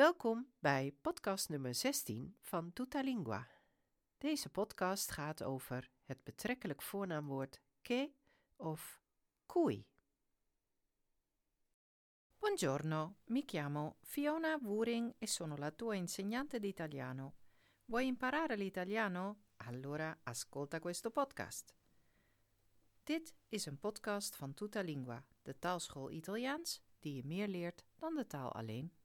Welkom bij podcast nummer 16 van Tutalingua. Deze podcast gaat over het betrekkelijk voornaamwoord che of cui. Buongiorno, mi chiamo Fiona Wuring e sono la tua insegnante di italiano. Vuoi imparare l'italiano? Allora ascolta questo podcast. Dit is een podcast van Tutalingua, de taalschool Italiaans die je meer leert dan de taal alleen.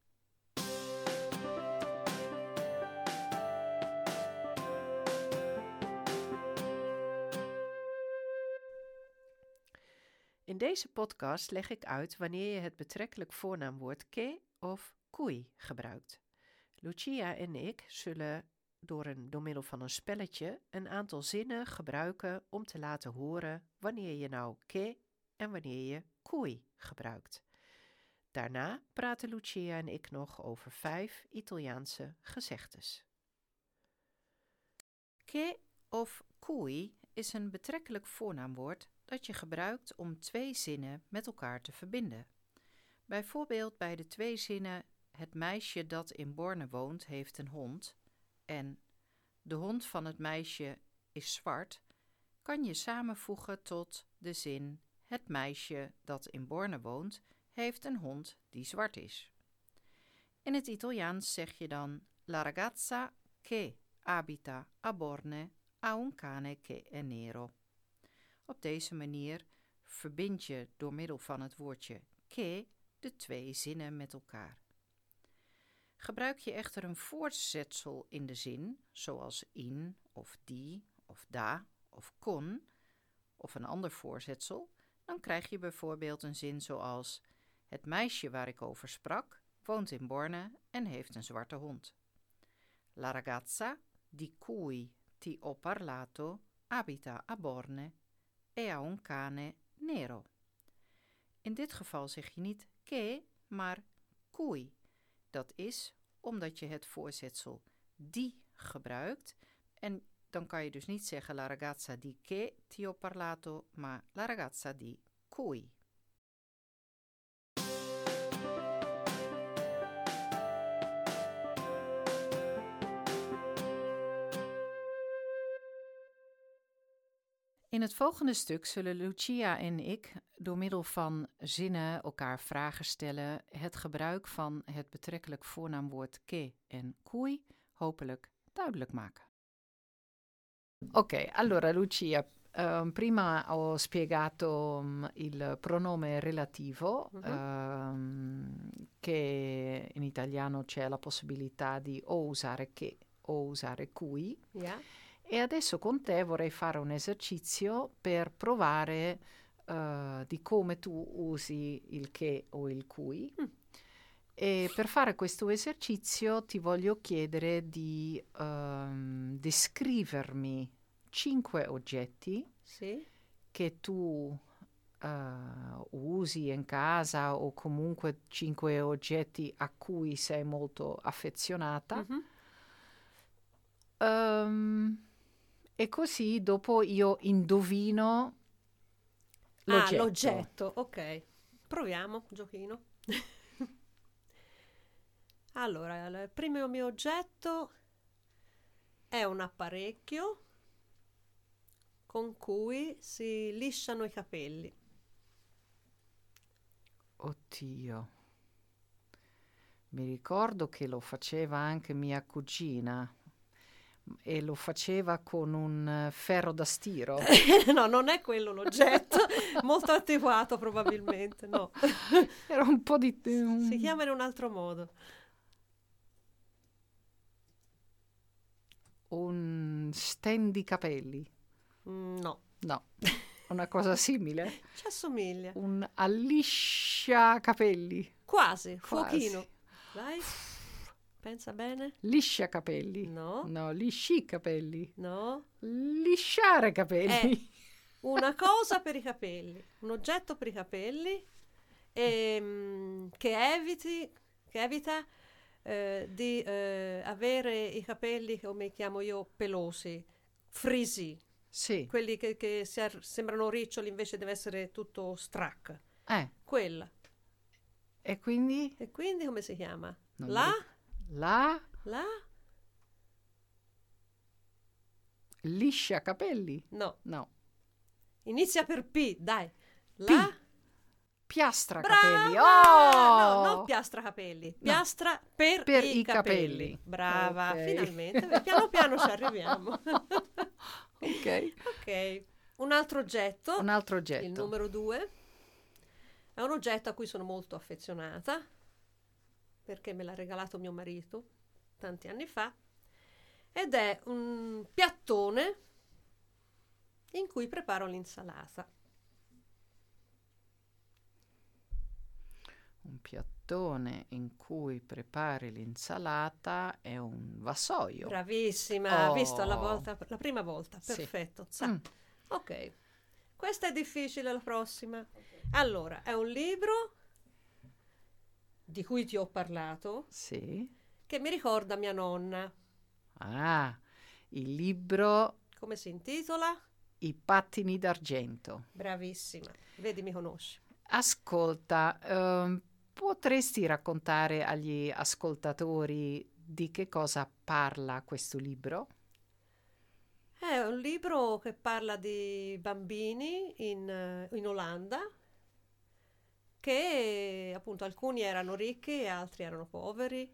In deze podcast leg ik uit wanneer je het betrekkelijk voornaamwoord che of cui gebruikt. Lucia en ik zullen door, een, door middel van een spelletje een aantal zinnen gebruiken om te laten horen wanneer je nou che en wanneer je cui gebruikt. Daarna praten Lucia en ik nog over vijf Italiaanse gezegdes. Che of cui is een betrekkelijk voornaamwoord dat je gebruikt om twee zinnen met elkaar te verbinden. Bijvoorbeeld bij de twee zinnen: Het meisje dat in Borne woont heeft een hond en de hond van het meisje is zwart, kan je samenvoegen tot de zin: Het meisje dat in Borne woont heeft een hond die zwart is. In het Italiaans zeg je dan: La ragazza che abita a Borne ha un cane che è nero. Op deze manier verbind je door middel van het woordje che de twee zinnen met elkaar. Gebruik je echter een voortzetsel in de zin, zoals in of die of da of kon, of een ander voorzetsel, dan krijg je bijvoorbeeld een zin zoals: Het meisje waar ik over sprak woont in Borne en heeft een zwarte hond. La ragazza di cui ti ho parlato abita a Borne e un cane nero. In dit geval zeg je niet che, maar cui. Dat is omdat je het voorzetsel die gebruikt. En dan kan je dus niet zeggen la ragazza di che ti ho parlato, maar la ragazza di cui. In het volgende stuk zullen Lucia en ik door middel van zinnen elkaar vragen stellen, het gebruik van het betrekkelijk voornaamwoord che en cui hopelijk duidelijk maken. Ok, allora Lucia, ehm, prima ho spiegato um, il pronome relativo, Mhm. ehm, che in italiano c'è la possibilità di o usare che o usare cui. Ja? E adesso con te vorrei fare un esercizio per provare eh, di come tu usi il che o il cui. Mm. E per fare questo esercizio ti voglio chiedere di ehm, descrivermi cinque oggetti Sì? che tu eh, usi in casa o comunque cinque oggetti a cui sei molto affezionata. Mhm. Ehm, e così dopo io indovino l'oggetto. Ah, l'oggetto, ok. Proviamo, giochino. allora, il primo mio oggetto è un apparecchio con cui si lisciano i capelli. Oddio. Mi ricordo che lo faceva anche mia cugina e lo faceva con un eh, ferro da stiro. no, non è quello l'oggetto, molto attenuato probabilmente, no. Era un po' di... un- Si chiama in un altro modo. un stand capelli. Mm, No, No, una cosa simile. ci assomiglia. Un alliscia capelli. Quasi, Quasi. fuochino. Dai, pensa bene. Liscia capelli. No, No, lisci capelli. no. Lisciare capelli. Una cosa per i capelli, un oggetto per i capelli ehm, che eviti, che evita eh, di eh, avere i capelli, come chiamo io, pelosi, frisi, Sì. quelli che, che ser- sembrano riccioli invece deve essere tutto strac. Eh, Quella. e quindi? E quindi come si chiama? Non La? mi La La? liscia capelli. No. No. Inizia per P, dai. La? Piastra Brava! capelli. No, Oh! non piastra capelli. Piastra per, Per i, i capelli. capelli. Brava, Ok. finalmente. Piano piano ci arriviamo. ok. ok. Un altro oggetto, Un altro il oggetto. numero due, è un oggetto a cui sono molto affezionata perché me l'ha regalato mio marito tanti anni fa ed è un piattone in cui preparo l'insalata. Un piattone in cui prepari l'insalata è un vassoio. Bravissima, Oh. visto la, volta, la prima volta, Sì. perfetto. Sa. Mm. Ok, questa è difficile la prossima. Allora, è un libro di cui ti ho parlato Sì. che mi ricorda mia nonna. Ah, il libro Come si intitola? I pattini d'argento. Bravissima, vedi mi conosci. Ascolta, ehm, potresti raccontare agli ascoltatori di che cosa parla questo libro? È un libro che parla di bambini in, eh, in Olanda che appunto alcuni erano ricchi e altri erano poveri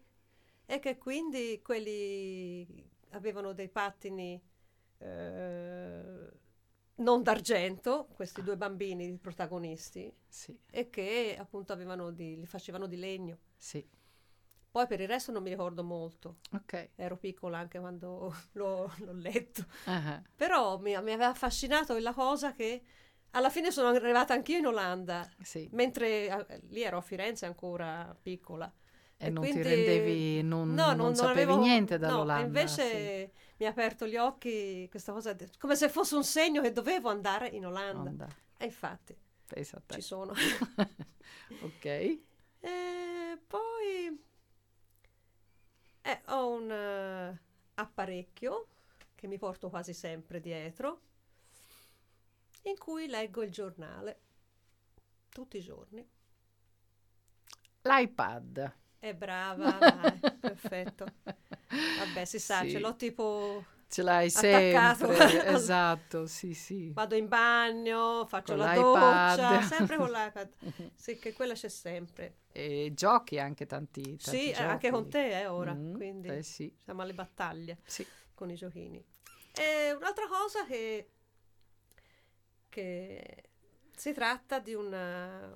e che quindi quelli avevano dei pattini eh, non d'argento, questi due bambini protagonisti, Sì, e che appunto avevano di, li facevano di legno. sì, Poi per il resto non mi ricordo molto, ok. ero piccola anche quando l'ho, l'ho letto. Ah, Però mi, mi aveva affascinato quella cosa che alla fine sono arrivata anch'io in Olanda, sì. mentre eh, lì ero a Firenze ancora piccola. E, non quindi- ti rendevi, non, No, non sapevi avevo- niente no, dall'Olanda. invece mi ha aperto gli occhi questa cosa, come se fosse un segno che dovevo andare in sì. Olanda. Onda, E infatti a ci sono. ok. E poi eh, ho un eh, apparecchio che mi porto quasi sempre dietro, in cui leggo il giornale tutti i giorni. L'iPad. È brava, perfetto. Vabbè, si sa, Sì. ce l'ho tipo Ce l'hai Attaccato sempre. esatto, sì, sì. vado in bagno, faccio Con la l'iPad. doccia, sempre con l'iPad. Sì, che quella c'è sempre. E giochi anche tanti, tanti Sì, eh, anche giochi. con te, eh, ora. Mm, Quindi eh sì, siamo alle battaglie. sì. con i giochini. E un'altra cosa che, che si tratta di una,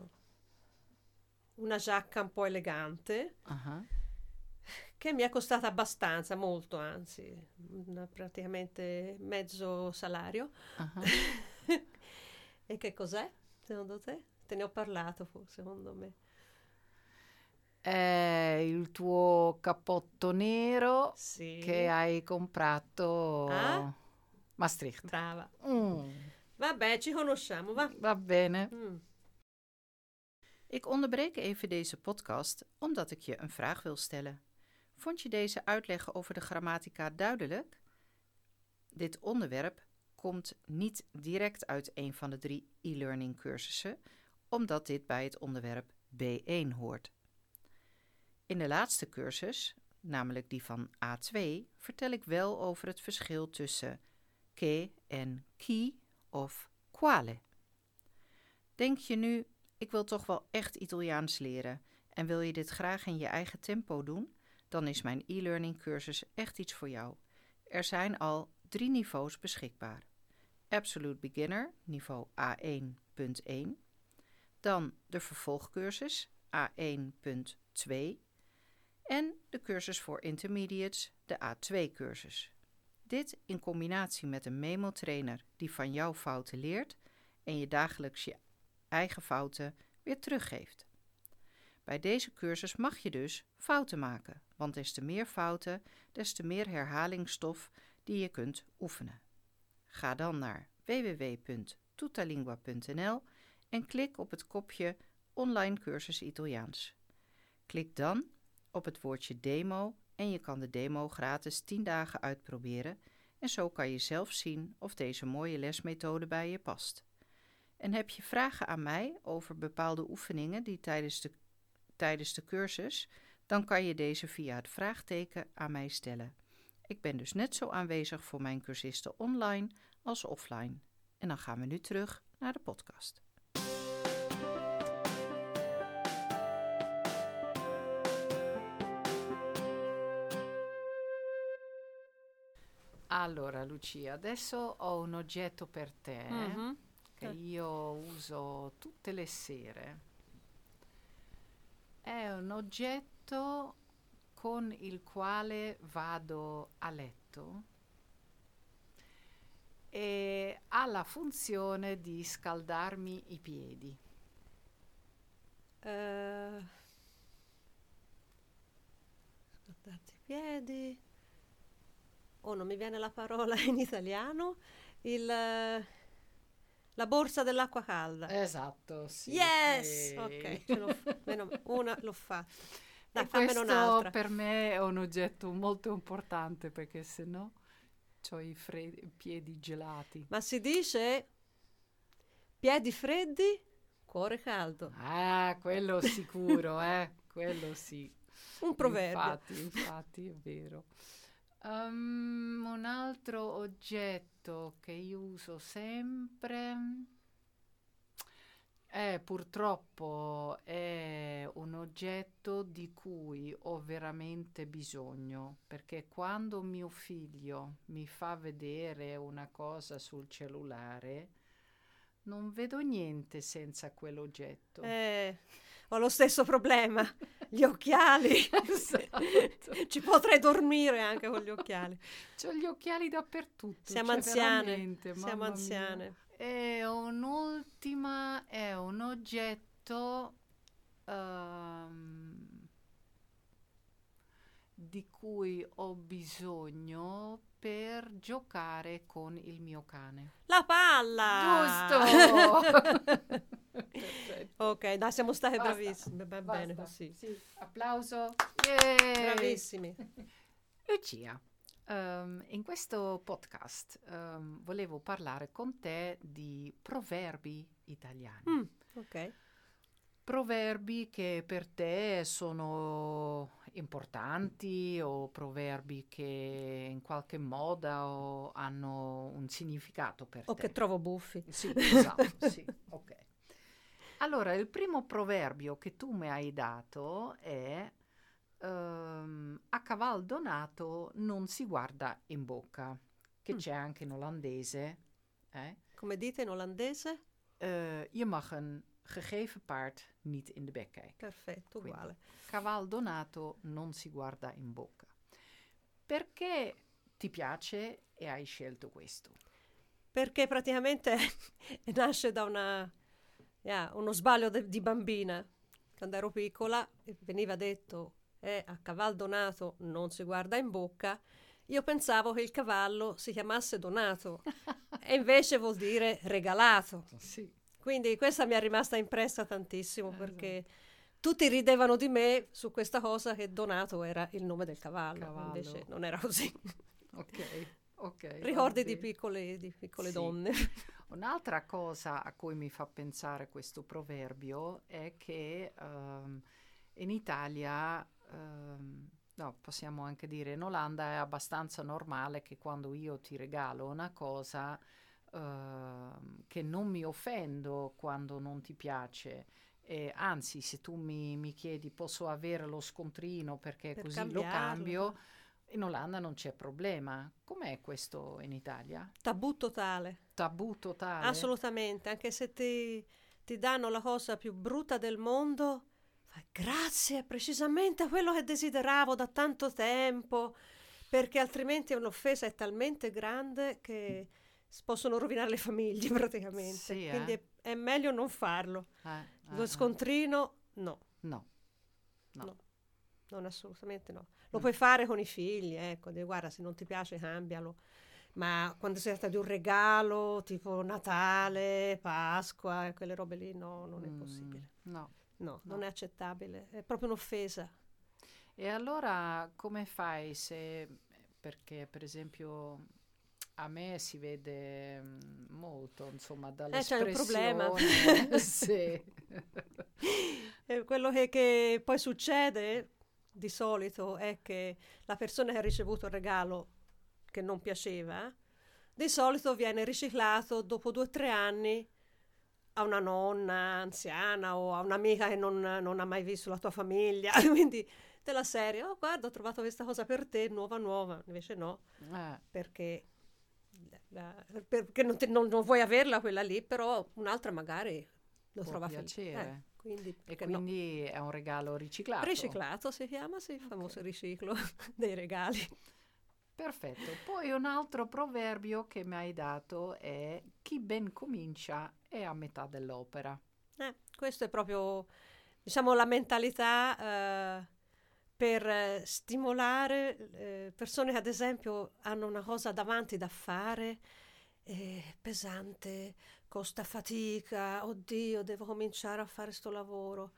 una giacca un po' elegante Ah, che mi è costata abbastanza, molto anzi, una- praticamente mezzo salario. ah. e che cos'è, secondo te? Te ne ho parlato, secondo me. È il tuo cappotto nero Sì. che hai comprato Ah? Maastricht. Brava. Mm, Vabbè, ci conosciamo, va. va bene. Ik onderbreek even deze podcast omdat ik je een vraag wil stellen. Vond je deze uitleg over de grammatica duidelijk? Dit onderwerp komt niet direct uit een van de drie e-learning cursussen, omdat dit bij het onderwerp B1 hoort. In de laatste cursus, namelijk die van A2, vertel ik wel over het verschil tussen che en chi of quale. Denk je nu, ik wil toch wel echt Italiaans leren en wil je dit graag in je eigen tempo doen, dan is mijn e-learning cursus echt iets voor jou. Er zijn al drie niveaus beschikbaar. Absolute Beginner, niveau A1.1. Dan de vervolgcursus A1.2. En de cursus voor intermediates, de A2-cursus. Dit in combinatie met een memo-trainer die van jouw fouten leert en je dagelijks je eigen fouten weer teruggeeft. Bij deze cursus mag je dus fouten maken, want des te meer fouten, des te meer herhalingsstof die je kunt oefenen. Ga dan naar www.tutalingua.nl en klik op het kopje Online cursus Italiaans. Klik dan op het woordje demo en je kan de demo gratis 10 dagen uitproberen en zo kan je zelf zien of deze mooie lesmethode bij je past. En heb je vragen aan mij over bepaalde oefeningen die tijdens de, tijdens de cursus, Dan kan je deze via het vraagteken aan mij stellen. Ik ben dus net zo aanwezig voor mijn cursisten online als offline. En dan gaan we nu terug naar de podcast. Allora Lucia, adesso ho un oggetto per te Mhm. che io uso tutte le sere. È un oggetto con il quale vado a letto e ha la funzione di scaldarmi i piedi. Eh, scaldarti i piedi. Oh, non mi viene la parola in italiano. Il, la borsa dell'acqua calda. Esatto, sì. yes! E- Ok, l'ho f- meno- una l'ho fatta. Dai, e questo per me è un oggetto molto importante perché se no ho i fre- piedi gelati. Ma si dice piedi freddi, cuore caldo. Ah, quello sicuro, eh, quello sì. Un proverbio. Infatti, infatti, è vero. Um, un altro oggetto che io uso sempre è purtroppo è un oggetto di cui ho veramente bisogno perché quando mio figlio mi fa vedere una cosa sul cellulare non vedo niente senza quell'oggetto. Eh, ho lo stesso problema. Gli occhiali. Esatto. Ci potrei dormire anche con gli occhiali. C'ho gli occhiali dappertutto. Siamo cioè anziane. Siamo anziane. E un'ultima è un oggetto ehm, di cui ho bisogno per giocare con il mio cane. La palla! Giusto! Ok, dai, siamo state Basta, bravissime. Va Basta. bene così. Sì, applauso. Yay! Bravissimi. Lucia, ehm, in questo podcast ehm, volevo parlare con te di proverbi italiani. Mm, ok. Proverbi che per te sono importanti o proverbi che in qualche modo hanno un significato per O te. che trovo buffi. Sì, esatto, sì, ok. Allora, il primo proverbio che tu mi hai dato è ehm, a caval donato non si guarda in bocca, che Mm. c'è anche in olandese. Eh? Come dite in olandese? Eh, je mag een gegeven paard niet in de bek kijken. Perfetto, Quindi. uguale. Caval donato non si guarda in bocca. Perché ti piace e hai scelto questo? Perché praticamente nasce da una, yeah, uno sbaglio de- di bambina. Quando ero piccola e veniva detto eh, a caval donato non si guarda in bocca. Io pensavo che il cavallo si chiamasse donato e invece vuol dire regalato. Sì. Quindi questa mi è rimasta impressa tantissimo Esatto. perché tutti ridevano di me su questa cosa che Donato era il nome del cavallo, Cavallo. invece non era così. Ok, ok. va Ricordi di piccole, di piccole Sì. donne. Un'altra cosa a cui mi fa pensare questo proverbio è che ehm, in Italia, ehm, no, possiamo anche dire in Olanda è abbastanza normale che quando io ti regalo una cosa ehm, che non mi offendo quando non ti piace. E anzi, se tu mi, mi chiedi posso avere lo scontrino perché Per così lo cambiarlo. cambio, in Olanda non c'è problema. Com'è questo in Italia? Tabù totale, Tabù totale? assolutamente, anche se ti, ti danno la cosa più brutta del mondo, fai grazie, è precisamente quello che desideravo da tanto tempo, perché altrimenti un'offesa è talmente grande che possono rovinare le famiglie praticamente. Sì, eh? Quindi è, è meglio non farlo. Eh, Lo eh, scontrino, no. eh. No. No. No. Non assolutamente no. Lo Mm. puoi fare con i figli, ecco, di, guarda, se non ti piace cambialo. Ma quando si tratta di un regalo, tipo Natale, Pasqua, quelle robe lì, no, non è Mm, possibile. No, No. non è accettabile. È proprio un'offesa. E allora come fai se, perché per esempio a me si vede mm, molto, insomma, Eh, c'hai un problema. dall'espressione. sì. E quello che, che poi succede, di solito è che la persona che ha ricevuto il regalo che non piaceva, di solito viene riciclato dopo due o tre anni a una nonna anziana o a un'amica che non, non ha mai visto la tua famiglia. Quindi della serie, oh guarda ho trovato questa cosa per te, nuova nuova, invece no, Eh, perché, la- perché non, ti- non- non vuoi averla quella lì, però un'altra magari lo Può trova piacere. Eh, quindi, e perché no? quindi è un regalo riciclato. Riciclato si chiama, sì, il famoso riciclo dei regali. Perfetto. Poi un altro proverbio che mi hai dato è chi ben comincia è a metà dell'opera. Eh, questo è proprio, diciamo, la mentalità eh, per eh, stimolare eh, persone che ad esempio hanno una cosa davanti da fare, eh, pesante, costa fatica, oddio, devo cominciare a fare sto lavoro.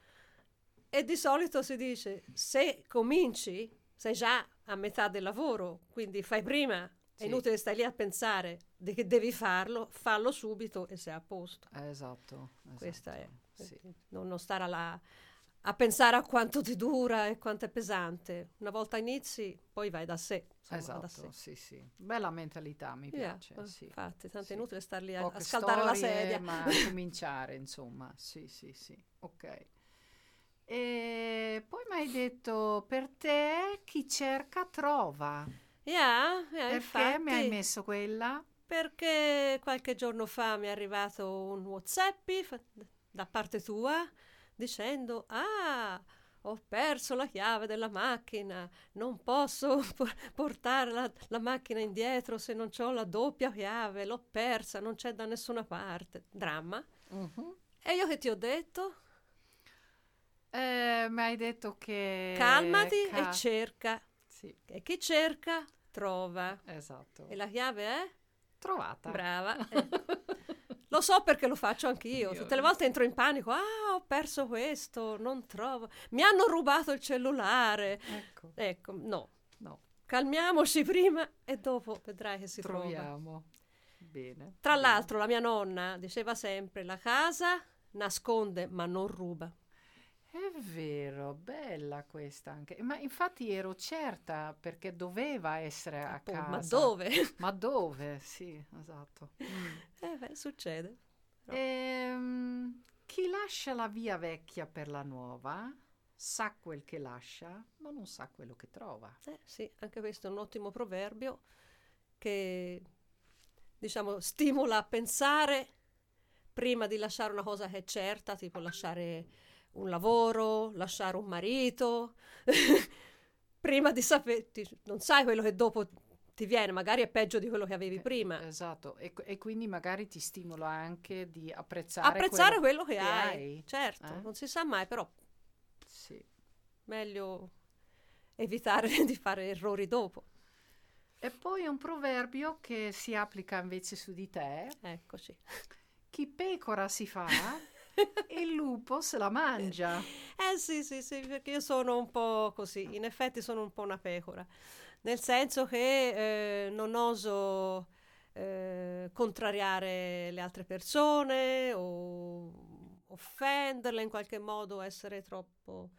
E di solito si dice, se cominci, sei già a metà del lavoro, quindi fai prima, è Sì. inutile stai lì a pensare di che devi farlo, fallo subito e sei a posto. Eh, Esatto. Questa è. esatto, Sì. Non, non stare là a pensare a quanto ti dura e quanto è pesante. Una volta inizi, poi vai da sé. insomma, va da Esatto, sé. sì, sì. Bella mentalità, mi Yeah, piace. sì. Infatti, tanto Sì. è inutile star lì a, a scaldare la sedia. ma cominciare, insomma. Sì, sì, sì. Ok. E poi mi hai detto, per te chi cerca trova. Yeah, yeah, Perché mi hai infatti, messo quella? Perché qualche giorno fa mi è arrivato un WhatsApp da parte tua dicendo: Ah, ho perso la chiave della macchina, non posso por- portare la, la macchina indietro se non ho la doppia chiave, l'ho persa, non c'è da nessuna parte. Dramma. Mhm. E io che ti ho detto? Eh, mi hai detto che... Calmati ca- e cerca. Sì, E chi cerca, trova. esatto. E la chiave è? Trovata. Brava. eh. Lo so perché lo faccio anch'io. Io- Tutte le volte entro in panico. Ah, ho perso questo, non trovo. Mi hanno rubato il cellulare. Ecco, Ecco, no. no, Calmiamoci prima e dopo vedrai che si trova. troviamo. Bene. Tra l'altro, la mia nonna diceva sempre: la casa nasconde ma non ruba. È vero, bella questa anche. Ma infatti ero certa perché doveva essere a Appunto, casa. ma dove? Ma dove? Sì, esatto. Mm. eh, beh, succede. No. Ehm, chi lascia la via vecchia per la nuova sa quel che lascia, ma non sa quello che trova. Eh, sì, anche questo è un ottimo proverbio che diciamo stimola a pensare prima di lasciare una cosa che è certa, tipo lasciare un lavoro, lasciare un marito, prima di sapere, non sai quello che dopo ti viene, magari è peggio di quello che avevi Eh, prima. Esatto, e, e quindi magari ti stimola anche di apprezzare, Apprezzare quello, che, che hai, hai, certo, eh? non si sa mai, però Sì. meglio evitare di fare errori dopo. E poi un proverbio che si applica invece su di te. Eccoci. Chi pecora si fa, il lupo se la mangia. Eh sì, sì, sì, perché io sono un po' così, in effetti sono un po' una pecora, nel senso che eh, non oso eh, contrariare le altre persone o offenderle in qualche modo, essere troppo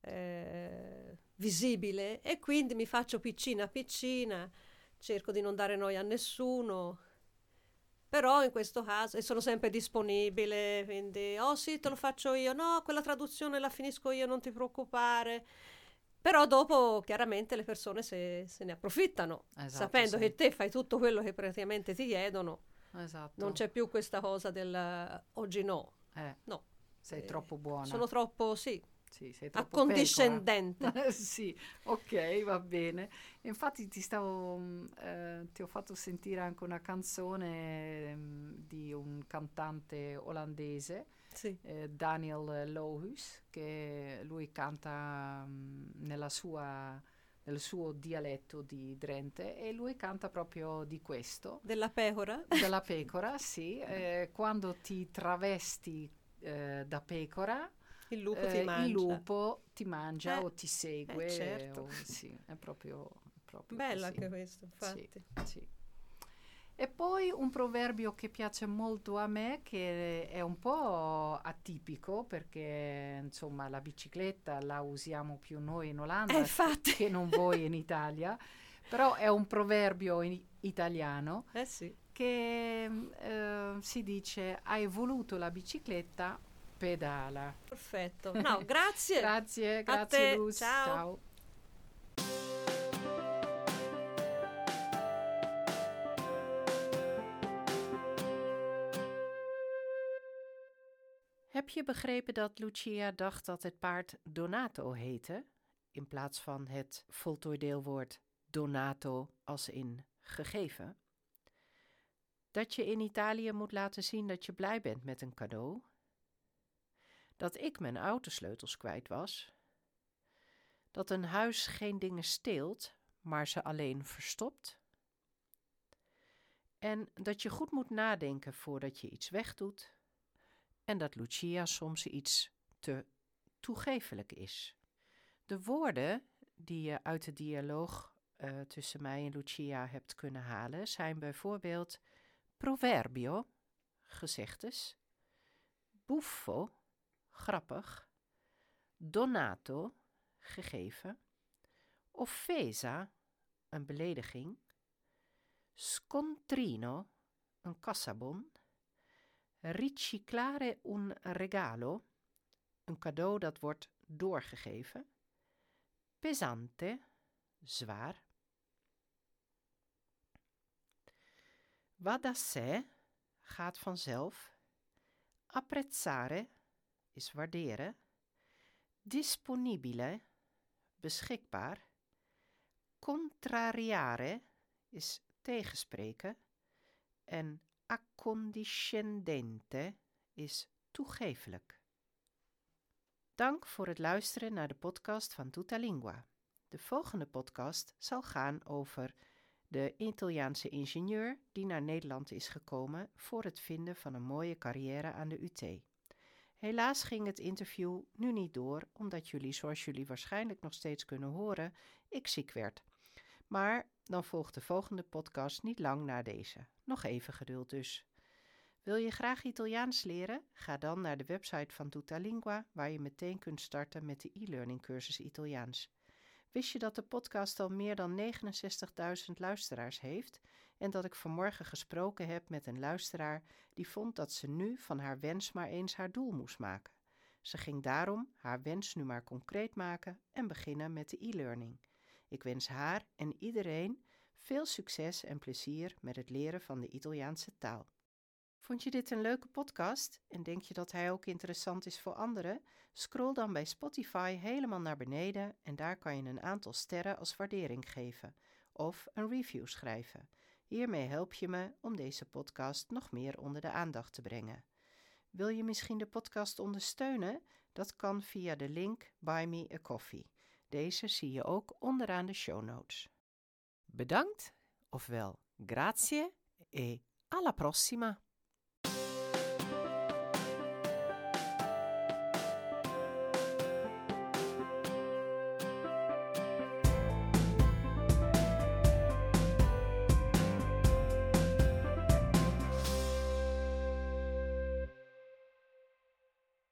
eh, visibile e quindi mi faccio piccina piccina, cerco di non dare noia a nessuno. Però in questo caso, e sono sempre disponibile, quindi, oh sì, te lo faccio io, no, quella traduzione la finisco io, non ti preoccupare. Però dopo, chiaramente, le persone se, se ne approfittano, Esatto, sapendo sì. che te fai tutto quello che praticamente ti chiedono, Esatto. non c'è più questa cosa del oggi no. Eh, No. sei Eh, troppo buona. Sono troppo, sì, Sì, sei accondiscendente. sì, ok, va bene. Infatti ti stavo, mm, eh, ti ho fatto sentire anche una canzone mm, di un cantante olandese, sì. eh, Daniel Lohus, che lui canta mm, nella sua, nel suo dialetto di Drenthe e lui canta proprio di questo. Della pecora. Della pecora, sì, eh, quando ti travesti eh, da pecora, Il lupo eh, ti mangia. il lupo ti mangia Eh, o ti segue. eh, certo. o- sì, è proprio, proprio Bello così. anche questo, infatti. Sì, sì. E poi un proverbio che piace molto a me, che è un po' atipico, perché insomma la bicicletta la usiamo più noi in Olanda Eh, che non voi in Italia, però è un proverbio in italiano Eh sì. che eh, si dice hai voluto la bicicletta, pedala. Perfetto. No, grazie. Grazie, grazie Luz. ciao. ciao. Heb je begrepen dat Lucia dacht dat het paard Donato heette, in plaats van het voltooideelwoord donato als in gegeven? Dat je in Italië moet laten zien dat je blij bent met een cadeau? Dat ik mijn autosleutels kwijt was? Dat een huis geen dingen steelt, maar ze alleen verstopt? En dat je goed moet nadenken voordat je iets wegdoet? En dat Lucia soms iets te toegefelijk is. De woorden die je uit de dialoog eh, tussen mij en Lucia hebt kunnen halen zijn bijvoorbeeld proverbio, gezegdes, buffo, grappig, donato, gegeven, offesa, een belediging, scontrino, een kassabon, riciclare un regalo, een cadeau dat wordt doorgegeven, pesante, zwaar, va sé, gaat vanzelf, apprezzare, is waarderen, disponibile, beschikbaar, contrariare, is tegenspreken en accondiscendente is toegefelijk. Dank voor het luisteren naar de podcast van Tutta Lingua. De volgende podcast zal gaan over de Italiaanse ingenieur die naar Nederland is gekomen voor het vinden van een mooie carrière aan de UT. Helaas ging het interview nu niet door, omdat jullie, zoals jullie waarschijnlijk nog steeds kunnen horen, ik ziek werd. Maar dan volgt de volgende podcast niet lang na deze. Nog even geduld dus. Wil je graag Italiaans leren? Ga dan naar de website van Tutta Lingua, waar je meteen kunt starten met de e-learning cursus Italiaans. Wist je dat de podcast al meer dan 69.000 luisteraars heeft en dat ik vanmorgen gesproken heb met een luisteraar die vond dat ze nu van haar wens maar eens haar doel moest maken? Ze ging daarom haar wens nu maar concreet maken en beginnen met de e-learning. Ik wens haar en iedereen veel succes en plezier met het leren van de Italiaanse taal. Vond je dit een leuke podcast en denk je dat hij ook interessant is voor anderen? Scroll dan bij Spotify helemaal naar beneden en daar kan je een aantal sterren als waardering geven of een review schrijven. Hiermee help je me om deze podcast nog meer onder de aandacht te brengen. Wil je misschien de podcast ondersteunen? Dat kan via de link Buy Me a Coffee. Deze zie je ook onderaan de show notes. Bedankt, ofwel grazie e alla prossima!